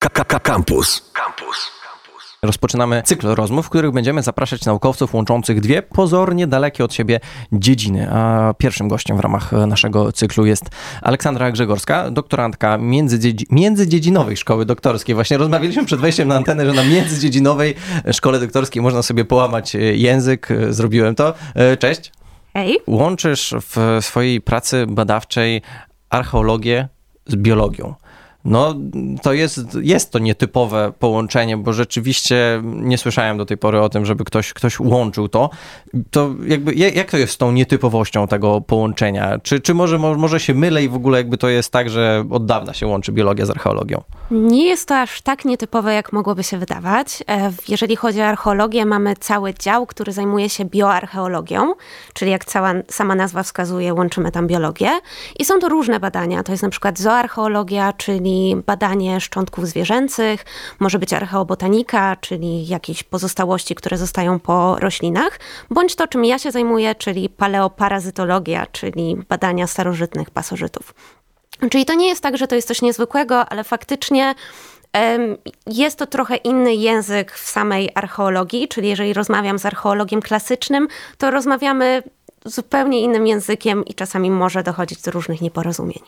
Campus. Campus. Rozpoczynamy cykl rozmów, w których będziemy zapraszać naukowców łączących dwie pozornie dalekie od siebie dziedziny. A pierwszym gościem w ramach naszego cyklu jest Aleksandra Grzegorska, doktorantka międzydziedzi międzydziedzinowej szkoły doktorskiej. Właśnie rozmawialiśmy przed wejściem na antenę, że na międzydziedzinowej szkole doktorskiej można sobie połamać język. Zrobiłem to. Cześć. Hej. Łączysz w swojej pracy badawczej archeologię z biologią. No, to jest, jest to nietypowe połączenie, bo rzeczywiście nie słyszałem do tej pory o tym, żeby ktoś, ktoś łączył to. To jakby, jak to jest z tą nietypowością tego połączenia? Czy, czy może, może się mylę i w ogóle jakby to jest tak, że od dawna się łączy biologia z archeologią? Nie jest to aż tak nietypowe, jak mogłoby się wydawać. E, jeżeli chodzi o archeologię, mamy cały dział, który zajmuje się bioarcheologią, czyli jak cała sama nazwa wskazuje, łączymy tam biologię. I są to różne badania. To jest na przykład zooarcheologia, czyli czyli badanie szczątków zwierzęcych, może być archeobotanika, czyli jakieś pozostałości, które zostają po roślinach, bądź to, czym ja się zajmuję, czyli paleoparazytologia, czyli badania starożytnych pasożytów. Czyli to nie jest tak, że to jest coś niezwykłego, ale faktycznie jest to trochę inny język w samej archeologii, czyli jeżeli rozmawiam z archeologiem klasycznym, to rozmawiamy zupełnie innym językiem i czasami może dochodzić do różnych nieporozumień.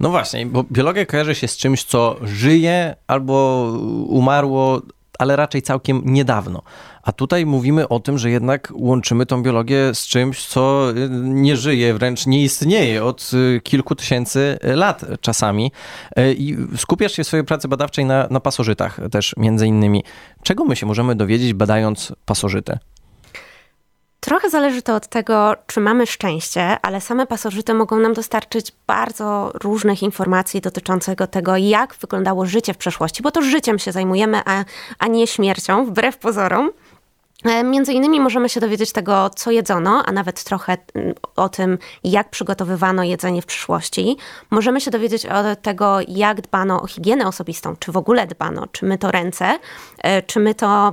No właśnie, bo biologia kojarzy się z czymś, co żyje albo umarło, ale raczej całkiem niedawno. A tutaj mówimy o tym, że jednak łączymy tą biologię z czymś, co nie żyje, wręcz nie istnieje od kilku tysięcy lat czasami. I skupiasz się w swojej pracy badawczej na, na pasożytach też między innymi. Czego my się możemy dowiedzieć badając pasożyty? Trochę zależy to od tego, czy mamy szczęście, ale same pasożyty mogą nam dostarczyć bardzo różnych informacji dotyczących tego, jak wyglądało życie w przeszłości, bo to życiem się zajmujemy, a, a nie śmiercią, wbrew pozorom. E, między innymi możemy się dowiedzieć tego, co jedzono, a nawet trochę mm, o tym, jak przygotowywano jedzenie w przyszłości. Możemy się dowiedzieć o tego, jak dbano o higienę osobistą, czy w ogóle dbano, czy my to ręce, e, czy my to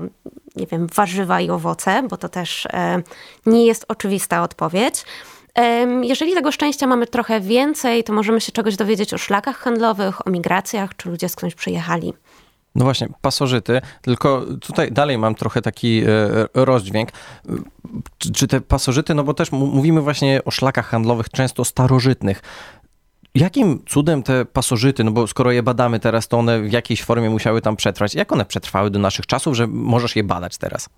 nie wiem, warzywa i owoce, bo to też e, nie jest oczywista odpowiedź. Jeżeli tego szczęścia mamy trochę więcej, to możemy się czegoś dowiedzieć o szlakach handlowych, o migracjach, czy ludzie skądś przyjechali. No właśnie, pasożyty, tylko tutaj dalej mam trochę taki e, rozdźwięk. Czy te pasożyty, no bo też mówimy właśnie o szlakach handlowych, często starożytnych. Jakim cudem te pasożyty, no bo skoro je badamy teraz, to one w jakiejś formie musiały tam przetrwać. Jak one przetrwały do naszych czasów, że możesz je badać teraz?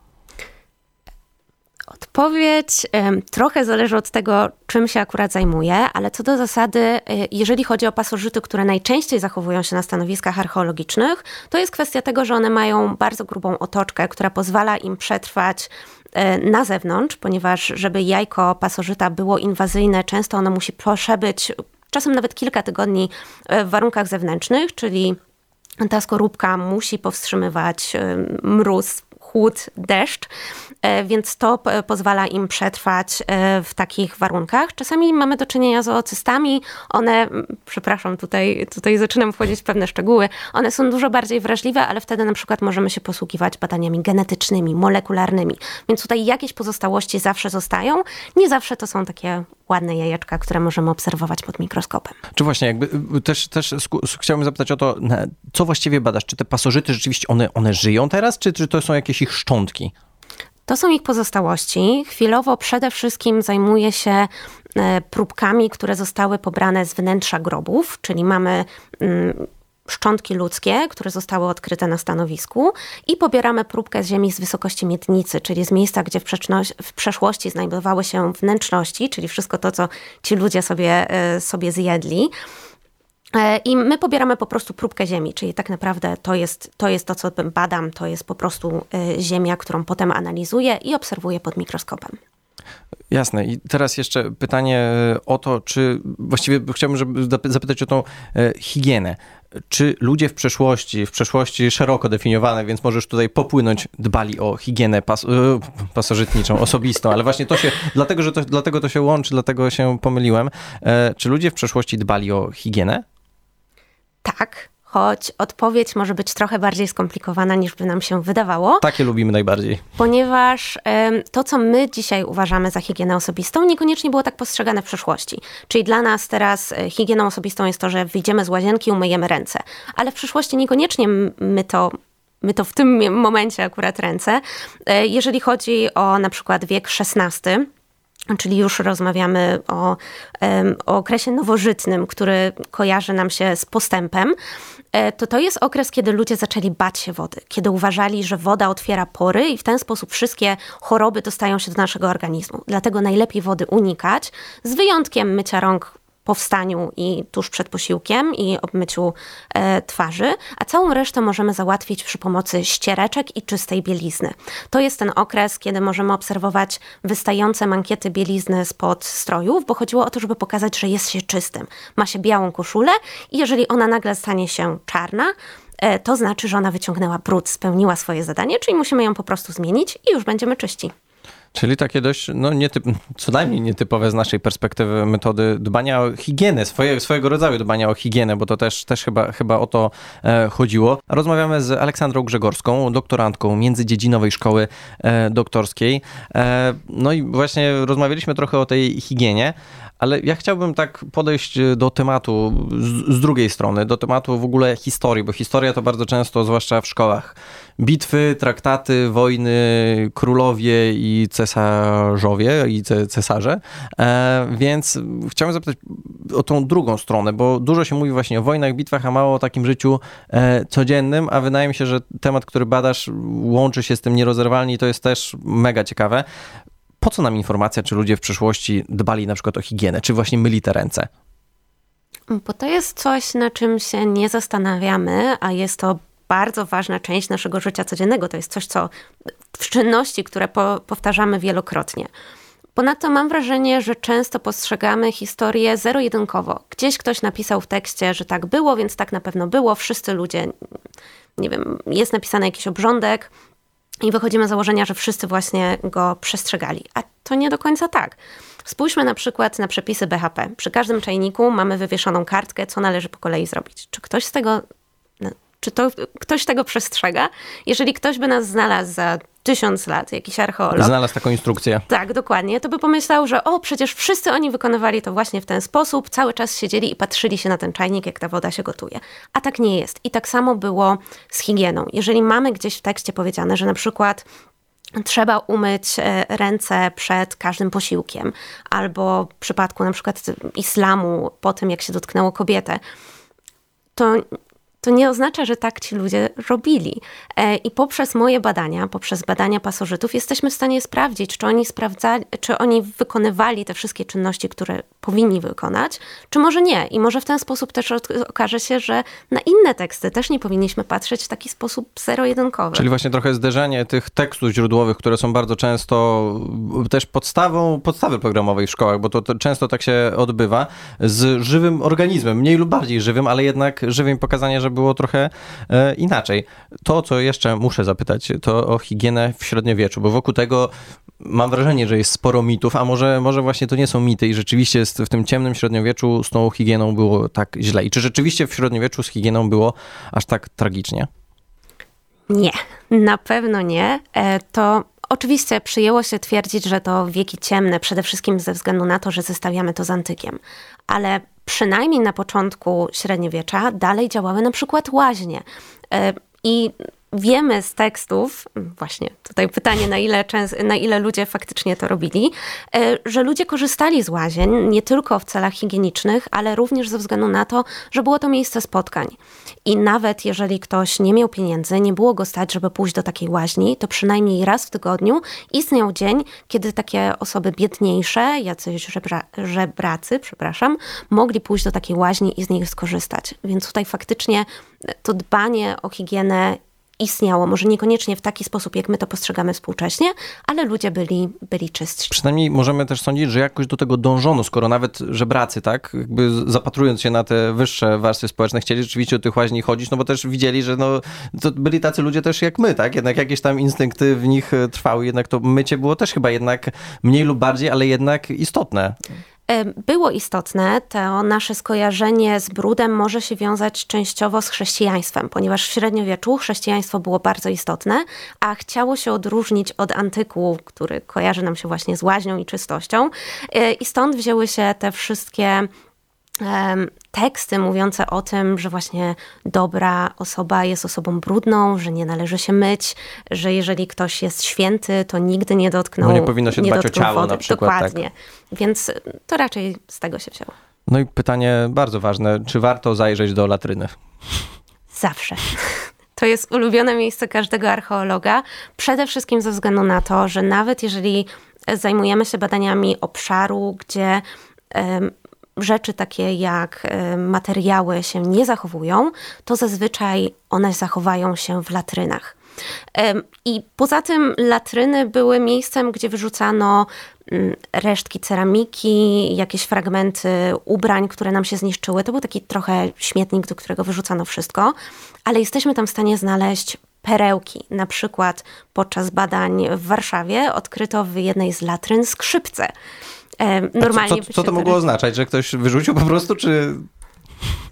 Odpowiedź trochę zależy od tego, czym się akurat zajmuję, ale co do zasady, e, jeżeli chodzi o pasożyty, które najczęściej zachowują się na stanowiskach archeologicznych, to jest kwestia tego, że one mają bardzo grubą otoczkę, która pozwala im przetrwać e, na zewnątrz, ponieważ żeby jajko pasożyta było inwazyjne, często ono musi przebyć czasem nawet kilka tygodni e, w warunkach zewnętrznych, czyli ta skorupka musi powstrzymywać mróz, chłód, deszcz, e, więc to pozwala im przetrwać e, w takich warunkach. Czasami mamy do czynienia z oocystami. One, przepraszam, tutaj, tutaj zaczynam wchodzić w pewne szczegóły, one są dużo bardziej wrażliwe, ale wtedy na przykład możemy się posługiwać badaniami genetycznymi, molekularnymi. Więc tutaj jakieś pozostałości zawsze zostają. Nie zawsze to są takie ładne jajeczka, które możemy obserwować pod mikroskopem. Czy właśnie, jakby y, też, też chciałbym zapytać o to, co właściwie badasz? Czy te pasożyty rzeczywiście one, one żyją teraz, czy, czy to są jakieś ich szczątki? To są ich pozostałości. Chwilowo przede wszystkim zajmuje się e, próbkami, które zostały pobrane z wnętrza grobów, czyli mamy mm, szczątki ludzkie, które zostały odkryte na stanowisku i pobieramy próbkę z ziemi z wysokości miednicy, czyli z miejsca, gdzie w, w przeszłości znajdowały się wnętrzności, czyli wszystko to, co ci ludzie sobie, e, sobie zjedli. E, I my pobieramy po prostu próbkę ziemi, czyli tak naprawdę to jest, to jest to, co badam, to jest po prostu e, ziemia, którą potem analizuję i obserwuję pod mikroskopem. Jasne. I teraz jeszcze pytanie o to, czy właściwie chciałbym żeby zapytać o tą higienę czy ludzie w przeszłości, w przeszłości szeroko definiowane, więc możesz tutaj popłynąć, dbali o higienę pas, e, pasożytniczą, osobistą, ale właśnie to się, dlatego, że to, dlatego to się łączy, dlatego się pomyliłem. E, czy ludzie w przeszłości dbali o higienę? Tak, choć odpowiedź może być trochę bardziej skomplikowana niż by nam się wydawało. Takie lubimy najbardziej. Ponieważ to, co my dzisiaj uważamy za higienę osobistą, niekoniecznie było tak postrzegane w przeszłości. Czyli dla nas teraz e, higieną osobistą jest to, że wyjdziemy z łazienki, umyjemy ręce. Ale w przyszłości niekoniecznie my to my to w tym momencie akurat ręce. E, jeżeli chodzi o na przykład wiek XVI, czyli już rozmawiamy o, o, okresie nowożytnym, który kojarzy nam się z postępem, to to jest okres, kiedy ludzie zaczęli bać się wody, kiedy uważali, że woda otwiera pory i w ten sposób wszystkie choroby dostają się do naszego organizmu. Dlatego najlepiej wody unikać, z wyjątkiem mycia rąk po wstaniu i tuż przed posiłkiem i obmyciu e, twarzy, a całą resztę możemy załatwić przy pomocy ściereczek i czystej bielizny. To jest ten okres, kiedy możemy obserwować wystające mankiety bielizny spod strojów, bo chodziło o to, żeby pokazać, że jest się czystym. Ma się białą koszulę i jeżeli ona nagle stanie się czarna, e, to znaczy, że ona wyciągnęła brud, spełniła swoje zadanie, czyli musimy ją po prostu zmienić i już będziemy czyści. Czyli takie dość, no nietyp, co najmniej nietypowe z naszej perspektywy metody dbania o higienę, swoje, swojego rodzaju dbania o higienę, bo to też, też chyba, chyba o to e, chodziło. Rozmawiamy z Aleksandrą Grzegorską, doktorantką Międzydziedzinowej Szkoły e, Doktorskiej. E, no i właśnie rozmawialiśmy trochę o tej higienie, ale ja chciałbym tak podejść do tematu z, z, drugiej strony, do tematu w ogóle historii, bo historia to bardzo często, zwłaszcza w szkołach, bitwy, traktaty, wojny, królowie i cesarzowie i cesarze. E, więc chciałem zapytać o tą drugą stronę, bo dużo się mówi właśnie o wojnach, bitwach, a mało o takim życiu e, codziennym, a wydaje mi się, że temat, który badasz, łączy się z tym nierozerwalnie i to jest też mega ciekawe. Po co nam informacja, czy ludzie w przeszłości dbali na przykład o higienę, czy właśnie myli te ręce? Bo to jest coś, na czym się nie zastanawiamy, a jest to bardzo ważna część naszego życia codziennego. To jest coś, co w czynności, które po, powtarzamy wielokrotnie. Ponadto mam wrażenie, że często postrzegamy historię zero-jedynkowo. Gdzieś ktoś napisał w tekście, że tak było, więc tak na pewno było. Wszyscy ludzie, nie wiem, jest napisany jakiś obrządek i wychodzimy z założenia, że wszyscy właśnie go przestrzegali. A to nie do końca tak. Spójrzmy na przykład na przepisy BHP. Przy każdym czajniku mamy wywieszoną kartkę, co należy po kolei zrobić. Czy ktoś z tego czy to ktoś tego przestrzega? Jeżeli ktoś by nas znalazł za tysiąc lat, jakiś archeolog. Znalazł taką instrukcję. Tak, dokładnie. To by pomyślał, że o, przecież wszyscy oni wykonywali to właśnie w ten sposób, cały czas siedzieli i patrzyli się na ten czajnik, jak ta woda się gotuje. A tak nie jest. I tak samo było z higieną. Jeżeli mamy gdzieś w tekście powiedziane, że na przykład trzeba umyć e, ręce przed każdym posiłkiem, albo w przypadku na przykład islamu, po tym jak się dotknęło kobietę, to to nie oznacza, że tak ci ludzie robili. E, I poprzez moje badania, poprzez badania pasożytów, jesteśmy w stanie sprawdzić, czy oni sprawdzali, czy oni wykonywali te wszystkie czynności, które powinni wykonać, czy może nie. I może w ten sposób też okaże się, że na inne teksty też nie powinniśmy patrzeć w taki sposób zero-jedynkowy. Czyli właśnie trochę zderzenie tych tekstów źródłowych, które są bardzo często też podstawą podstawy programowej w szkołach, bo to, to często tak się odbywa, z żywym organizmem, mniej lub bardziej żywym, ale jednak żywym pokazanie, że było trochę e, inaczej. To, co jeszcze muszę zapytać, to o higienę w średniowieczu, bo wokół tego mam wrażenie, że jest sporo mitów, a może, może właśnie to nie są mity i rzeczywiście jest w tym ciemnym średniowieczu z tą higieną było tak źle. I czy rzeczywiście w średniowieczu z higieną było aż tak tragicznie? Nie, na pewno nie. E, to oczywiście przyjęło się twierdzić, że to wieki ciemne, przede wszystkim ze względu na to, że zestawiamy to z antykiem. Ale przynajmniej na początku średniowiecza dalej działały na przykład łaźnie. E, I wiemy z tekstów, właśnie tutaj pytanie, na ile, na ile ludzie faktycznie to robili, e, że ludzie korzystali z łazień nie tylko w celach higienicznych, ale również ze względu na to, że było to miejsce spotkań. I nawet jeżeli ktoś nie miał pieniędzy, nie było go stać, żeby pójść do takiej łaźni, to przynajmniej raz w tygodniu istniał dzień, kiedy takie osoby biedniejsze, jacyś żebra, żebracy, przepraszam, mogli pójść do takiej łaźni i z niej skorzystać. Więc tutaj faktycznie to dbanie o higienę istniało. Może niekoniecznie w taki sposób, jak my to postrzegamy współcześnie, ale ludzie byli, byli czystsi. Przynajmniej możemy też sądzić, że jakoś do tego dążono, skoro nawet żebracy, tak, jakby zapatrując się na te wyższe warstwy społeczne, chcieli rzeczywiście do tych łaźni chodzić, no bo też widzieli, że no, to byli tacy ludzie też jak my, tak, jednak jakieś tam instynkty w nich trwały, jednak to mycie było też chyba jednak mniej lub bardziej, ale jednak istotne. Było istotne. To nasze skojarzenie z brudem może się wiązać częściowo z chrześcijaństwem, ponieważ w średniowieczu chrześcijaństwo było bardzo istotne, a chciało się odróżnić od antyku, który kojarzy nam się właśnie z łaźnią i czystością. E, I stąd wzięły się te wszystkie teksty mówiące o tym, że właśnie dobra osoba jest osobą brudną, że nie należy się myć, że jeżeli ktoś jest święty, to nigdy nie dotknął No nie powinno się dbać o ciało wody. na przykład. Tak. Dokładnie. Tak. Więc to raczej z tego się wzięło. No i pytanie bardzo ważne, czy warto zajrzeć do latryny? Zawsze. To jest ulubione miejsce każdego archeologa, przede wszystkim ze względu na to, że nawet jeżeli zajmujemy się badaniami obszaru, gdzie rzeczy takie jak e, materiały się nie zachowują, to zazwyczaj one zachowają się w latrynach. I poza tym latryny były miejscem, gdzie wyrzucano mm, resztki ceramiki, jakieś fragmenty ubrań, które nam się zniszczyły. To był taki trochę śmietnik, do którego wyrzucano wszystko, ale jesteśmy tam w stanie znaleźć perełki. Na przykład podczas badań w Warszawie odkryto w jednej z latryn skrzypce. Normalnie co, co, co to mogło oznaczać? Że ktoś wyrzucił po prostu, czy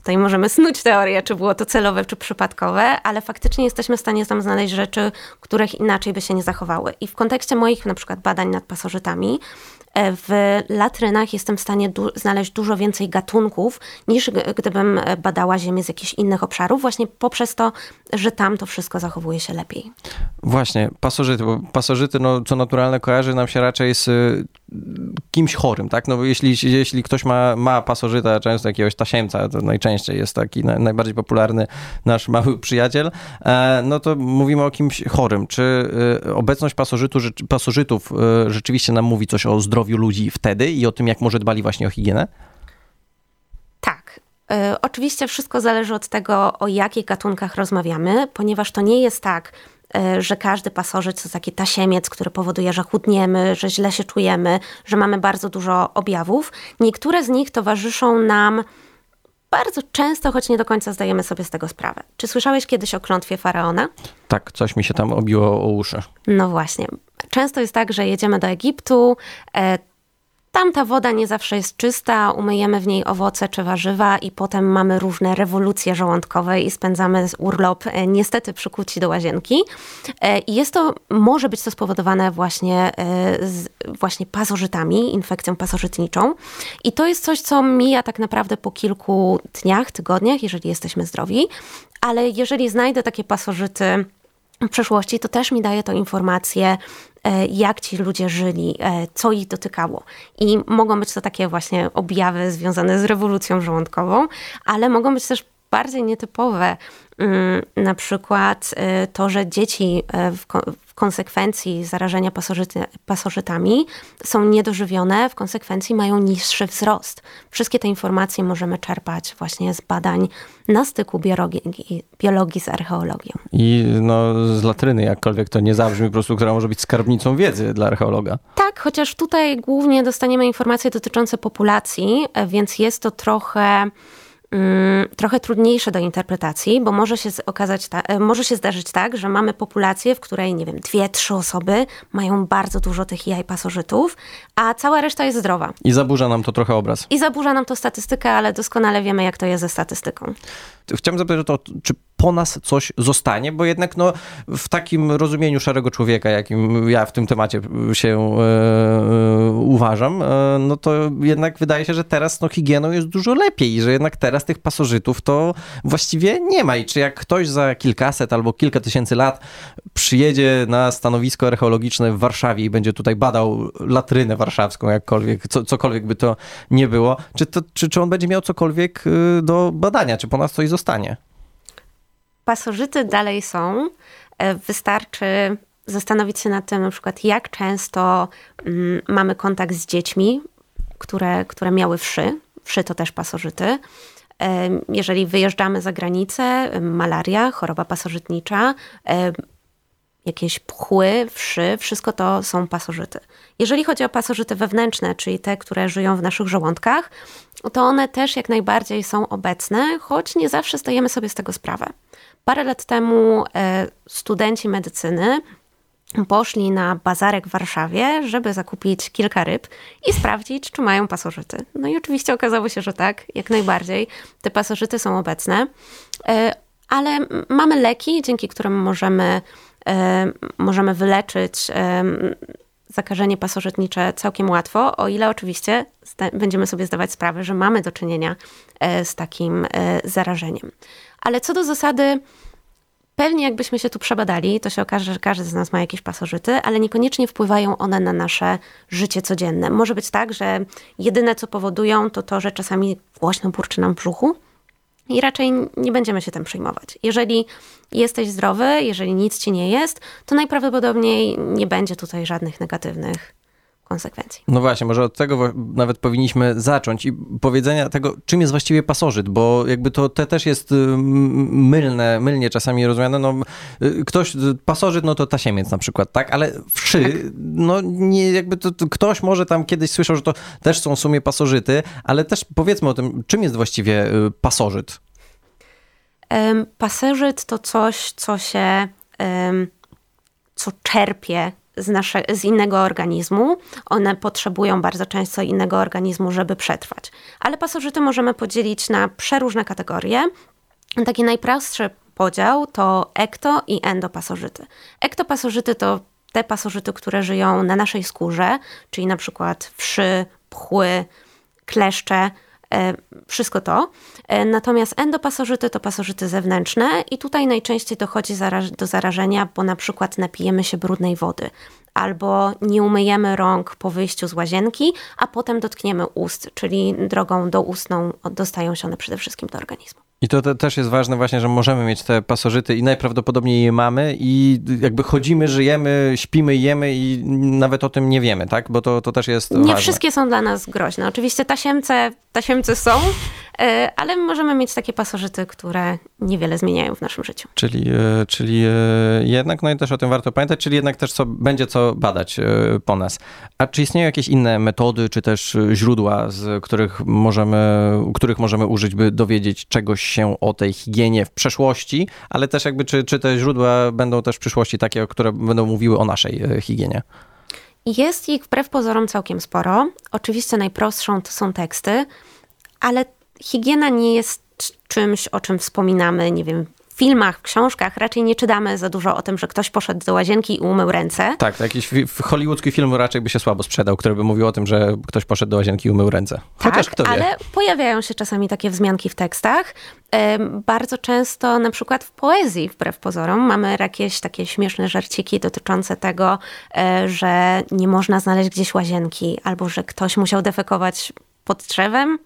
Tutaj możemy snuć teorię, czy było to celowe, czy przypadkowe, ale faktycznie jesteśmy w stanie tam znaleźć rzeczy, których inaczej by się nie zachowały. I w kontekście moich na przykład badań nad pasożytami, E, w latrynach jestem w stanie du znaleźć dużo więcej gatunków, niż gdybym badała Ziemię z jakichś innych obszarów, właśnie poprzez to, że tam to wszystko zachowuje się lepiej. Właśnie, pasożyty, bo pasożyty, no, co naturalne, kojarzy nam się raczej z y, kimś chorym, tak? No jeśli, jeśli ktoś ma, ma pasożyta, często jakiegoś tasiemca, to najczęściej jest taki na, najbardziej popularny nasz mały przyjaciel, e, no to mówimy o kimś chorym. Czy y, obecność pasożytu, pasożytów y, rzeczywiście nam mówi coś o zdrowiu ludzi wtedy i o tym, jak może dbali właśnie o higienę? Tak. Oczywiście wszystko zależy od tego, o jakich gatunkach rozmawiamy, ponieważ to nie jest tak, że każdy pasożyt to taki tasiemiec, który powoduje, że chudniemy, że źle się czujemy, że mamy bardzo dużo objawów. Niektóre z nich towarzyszą nam bardzo często, choć nie do końca zdajemy sobie z tego sprawę. Czy słyszałeś kiedyś o klątwie faraona? Tak, coś mi się tam obiło o uszy. No właśnie. Często jest tak, że jedziemy do Egiptu, e, tam ta woda nie zawsze jest czysta, umyjemy w niej owoce czy warzywa i potem mamy różne rewolucje żołądkowe i spędzamy urlop e, niestety przykuci do łazienki. E, I jest to, może być to spowodowane właśnie, z, właśnie pasożytami, infekcją pasożytniczą. I to jest coś, co mija tak naprawdę po kilku dniach, tygodniach, jeżeli jesteśmy zdrowi. Ale jeżeli znajdę takie pasożyty, w przeszłości, to też mi daje to informację, e, jak ci ludzie żyli, e, co ich dotykało. I mogą być to takie właśnie objawy związane z rewolucją żołądkową, ale mogą być też bardziej nietypowe. Mm, na przykład e, to, że dzieci w, konsekwencji zarażenia pasożyty, pasożytami są niedożywione, w konsekwencji mają niższy wzrost. Wszystkie te informacje możemy czerpać właśnie z badań na styku biologii, biologii z archeologią. I no, z latryny, jakkolwiek to nie zabrzmi, po prostu, która może być skarbnicą wiedzy dla archeologa. Tak, chociaż tutaj głównie dostaniemy informacje dotyczące populacji, więc jest to trochę trochę trudniejsze do interpretacji, bo może się okazać, ta, e, może się zdarzyć tak, że mamy populację, w której, nie wiem, dwie, trzy osoby mają bardzo dużo tych jaj pasożytów, a cała reszta jest zdrowa. I zaburza nam to trochę obraz. I zaburza nam to statystykę, ale doskonale wiemy, jak to jest ze statystyką. Chciałem zapytać o to, czy po nas coś zostanie, bo jednak no, w takim rozumieniu szarego człowieka, jakim ja w tym temacie się e, e, uważam, e, no to jednak wydaje się, że teraz no, higieną jest dużo lepiej że jednak teraz tych pasożytów to właściwie nie ma i czy jak ktoś za kilkaset albo kilka tysięcy lat przyjedzie na stanowisko archeologiczne w Warszawie i będzie tutaj badał latrynę warszawską, jakkolwiek, co, cokolwiek by to nie było, czy, to, czy, czy on będzie miał cokolwiek do badania, czy po nas coś zostanie? Pasożyty dalej są. E, wystarczy zastanowić się nad tym, na przykład, jak często mm, mamy kontakt z dziećmi, które, które miały wszy. Wszy to też pasożyty. E, jeżeli wyjeżdżamy za granicę, malaria, choroba pasożytnicza, e, jakieś pchły, wszy, wszystko to są pasożyty. Jeżeli chodzi o pasożyty wewnętrzne, czyli te, które żyją w naszych żołądkach, to one też jak najbardziej są obecne, choć nie zawsze zdajemy sobie z tego sprawę. Parę lat temu e, studenci medycyny poszli na bazarek w Warszawie, żeby zakupić kilka ryb i sprawdzić, czy mają pasożyty. No i oczywiście okazało się, że tak, jak najbardziej. Te pasożyty są obecne, e, ale mamy leki, dzięki którym możemy, możemy wyleczyć e, zakażenie pasożytnicze całkiem łatwo, o ile oczywiście będziemy sobie zdawać sprawę, że mamy do czynienia z takim zarażeniem. Ale co do zasady, Pewnie jakbyśmy się tu przebadali, to się okaże, że każdy z nas ma jakieś pasożyty, ale niekoniecznie wpływają one na nasze życie codzienne. Może być tak, że jedyne co powodują to to, że czasami głośno burczy nam w brzuchu i raczej nie będziemy się tym przejmować. Jeżeli jesteś zdrowy, jeżeli nic ci nie jest, to najprawdopodobniej nie będzie tutaj żadnych negatywnych konsekwencji. No właśnie, może od tego nawet powinniśmy zacząć i powiedzenia tego, czym jest właściwie pasożyt, bo jakby to te też jest y, mylne, mylnie czasami rozumiane. No, y, ktoś, y, pasożyt, no to tasiemiec na przykład, tak? Ale wszy, tak. no nie, jakby to, to, ktoś może tam kiedyś słyszał, że to też są w sumie pasożyty, ale też powiedzmy o tym, czym jest właściwie pasożyt? Pasożyt to coś, co się, co czerpie z, nasze, z innego organizmu. One potrzebują bardzo często innego organizmu, żeby przetrwać. Ale pasożyty możemy podzielić na przeróżne kategorie. Taki najprostszy podział to ekto i endopasożyty. Ektopasożyty to te pasożyty, które żyją na naszej skórze, czyli na przykład wszy, pchły, kleszcze, wszystko to. E, natomiast endopasożyty to pasożyty zewnętrzne i tutaj najczęściej dochodzi do zarażenia, bo na przykład napijemy się brudnej wody albo nie umyjemy rąk po wyjściu z łazienki, a potem dotkniemy ust, czyli drogą doustną dostają się one przede wszystkim do organizmu. I to te, też jest ważne właśnie, że możemy mieć te pasożyty i najprawdopodobniej je mamy i jakby chodzimy, żyjemy, śpimy, jemy i nawet o tym nie wiemy, tak? Bo to, to też jest Nie ważne. wszystkie są dla nas groźne. Oczywiście tasiemce, tasiemce są, ale możemy mieć takie pasożyty, które niewiele zmieniają w naszym życiu. Czyli, e, czyli e, jednak, no i też o tym warto pamiętać, czyli jednak też co, będzie co badać po nas. A czy istnieją jakieś inne metody, czy też źródła, z których możemy, których możemy użyć, by dowiedzieć czegoś się o tej higienie w przeszłości, ale też jakby czy, czy te źródła będą też w przyszłości takie, które będą mówiły o naszej e, higienie? Jest ich wbrew pozorom całkiem sporo. Oczywiście najprostszą to są teksty, ale higiena nie jest czymś, o czym wspominamy, nie wiem, filmach, w książkach raczej nie czytamy za dużo o tym, że ktoś poszedł do łazienki i umył ręce. Tak, to jakiś hollywoodzki film raczej by się słabo sprzedał, który by mówił o tym, że ktoś poszedł do łazienki i umył ręce. Chociaż tak, kto wie. ale pojawiają się czasami takie wzmianki w tekstach. Bardzo często na przykład w poezji, wbrew pozorom, mamy jakieś takie śmieszne żarciki dotyczące tego, e, że nie można znaleźć gdzieś łazienki, albo że ktoś musiał defekować pod drzewem,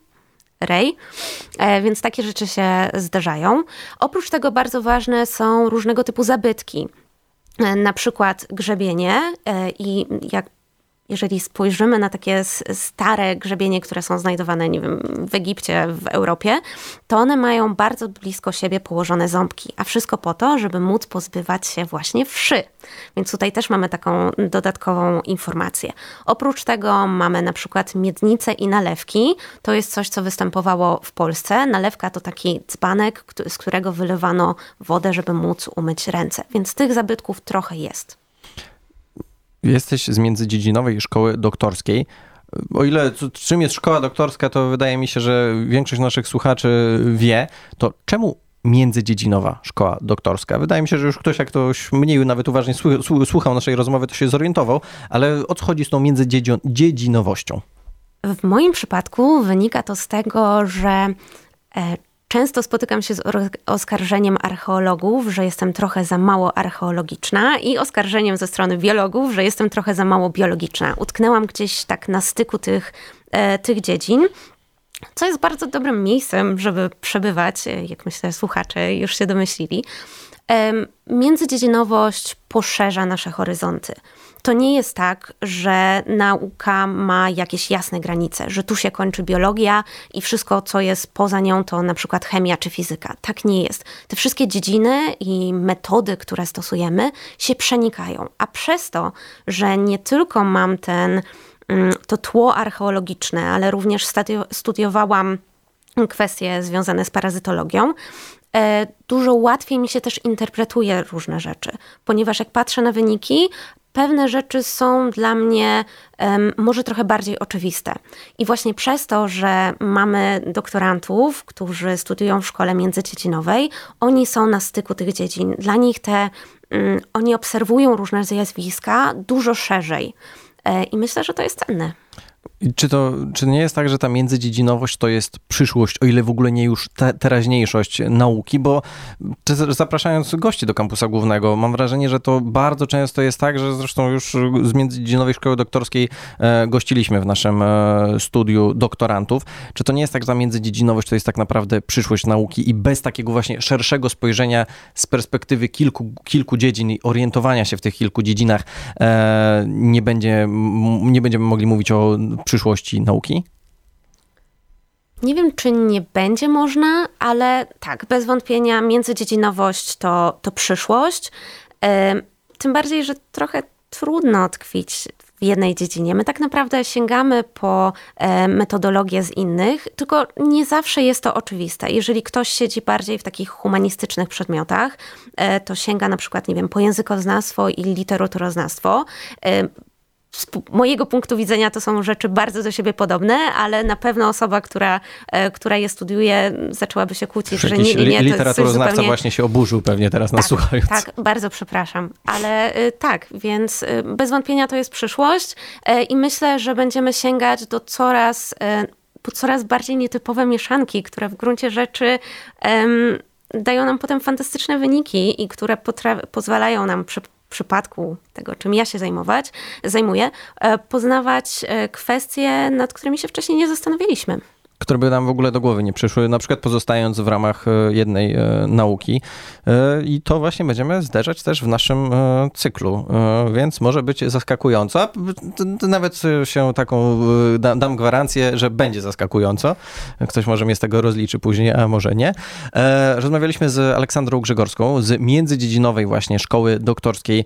e, więc takie rzeczy się zdarzają. Oprócz tego bardzo ważne są różnego typu zabytki, e, na przykład grzebienie e, i jak jeżeli spojrzymy na takie stare grzebienie, które są znajdowane, nie wiem, w Egipcie, w Europie, to one mają bardzo blisko siebie położone ząbki, a wszystko po to, żeby móc pozbywać się właśnie wszy. Więc tutaj też mamy taką dodatkową informację. Oprócz tego mamy na przykład miednice i nalewki. To jest coś, co występowało w Polsce. Nalewka to taki dzbanek, z którego wylewano wodę, żeby móc umyć ręce. Więc tych zabytków trochę jest. Jesteś z międzydziedzinowej szkoły doktorskiej. O ile czym jest szkoła doktorska, to wydaje mi się, że większość naszych słuchaczy wie, to czemu międzydziedzinowa szkoła doktorska. Wydaje mi się, że już ktoś, jak ktoś mniej nawet uważnie słuchał naszej rozmowy, to się zorientował, ale o co chodzi z tą międzydziedzinowością? W moim przypadku wynika to z tego, że e, Często spotykam się z oskarżeniem archeologów, że jestem trochę za mało archeologiczna i oskarżeniem ze strony biologów, że jestem trochę za mało biologiczna. Utknęłam gdzieś tak na styku tych, e, tych dziedzin co jest bardzo dobrym miejscem, żeby przebywać, e, jak myślę, słuchacze już się domyślili. Międzydziedzinowość poszerza nasze horyzonty. To nie jest tak, że nauka ma jakieś jasne granice, że tu się kończy biologia i wszystko, co jest poza nią, to na przykład chemia czy fizyka. Tak nie jest. Te wszystkie dziedziny i metody, które stosujemy, się przenikają. A przez to, że nie tylko mam ten, mm, to tło archeologiczne, ale również studiowałam kwestie związane z parazytologią, dużo łatwiej mi się też interpretuje różne rzeczy, ponieważ jak patrzę na wyniki, pewne rzeczy są dla mnie może trochę bardziej oczywiste. I właśnie przez to, że mamy doktorantów, którzy studiują w szkole międzydziedzinowej, oni są na styku tych dziedzin. Dla nich te, um, oni obserwują różne zjawiska dużo szerzej. E, I myślę, że to jest cenne. Czy to czy nie jest tak, że ta międzydziedzinowość to jest przyszłość, o ile w ogóle nie już te, teraźniejszość nauki? Bo zapraszając gości do kampusa głównego, mam wrażenie, że to bardzo często jest tak, że zresztą już z międzydziedzinowej szkoły doktorskiej e, gościliśmy w naszym e, studiu doktorantów. Czy to nie jest tak, że ta międzydziedzinowość to jest tak naprawdę przyszłość nauki i bez takiego właśnie szerszego spojrzenia z perspektywy kilku, kilku dziedzin i orientowania się w tych kilku dziedzinach e, nie, będzie, nie będziemy mogli mówić o przyszłości nauki? Nie wiem, czy nie będzie można, ale tak, bez wątpienia międzydziedzinowość to, to przyszłość. Tym bardziej, że trochę trudno tkwić w jednej dziedzinie. My tak naprawdę sięgamy po metodologię z innych, tylko nie zawsze jest to oczywiste. Jeżeli ktoś siedzi bardziej w takich humanistycznych przedmiotach, e, to sięga na przykład, nie wiem, po językoznawstwo i literaturoznawstwo z mojego punktu widzenia to są rzeczy bardzo do siebie podobne, ale na pewno osoba, która, e, która je studiuje, zaczęłaby się kłócić, że nie, nie, nie. To literaturoznawca zupełnie... właśnie się oburzył pewnie teraz tak, nas słuchając. Tak, bardzo przepraszam, ale y, tak, więc y, bez wątpienia to jest przyszłość e, i myślę, że będziemy sięgać do coraz, e, po coraz bardziej nietypowe mieszanki, które w gruncie rzeczy dają nam potem fantastyczne wyniki i które pozwalają nam przypadku tego, czym ja się zajmować, zajmuję, e, poznawać e, kwestie, nad którymi się wcześniej nie zastanawialiśmy które by nam w ogóle do głowy nie przyszły, na przykład pozostając w ramach e, jednej e, nauki. E, I to właśnie będziemy zderzać też w naszym cyklu, więc może być zaskakująco. Nawet się taką dam gwarancję, że będzie zaskakująco. Ktoś może mnie z tego rozliczy później, a może nie. Rozmawialiśmy z Aleksandrą Grzegorską z międzydziedzinowej właśnie szkoły doktorskiej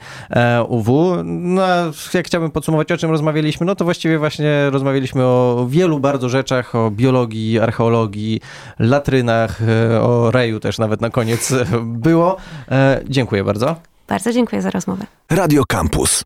UW. No, jak chciałbym podsumować, o czym rozmawialiśmy, no to właściwie właśnie rozmawialiśmy o wielu bardzo rzeczach, o biologii, archeologii, archeologii, latrynach, e, o reju też nawet na koniec było. E, dziękuję bardzo. Bardzo dziękuję za rozmowę. Radio Campus.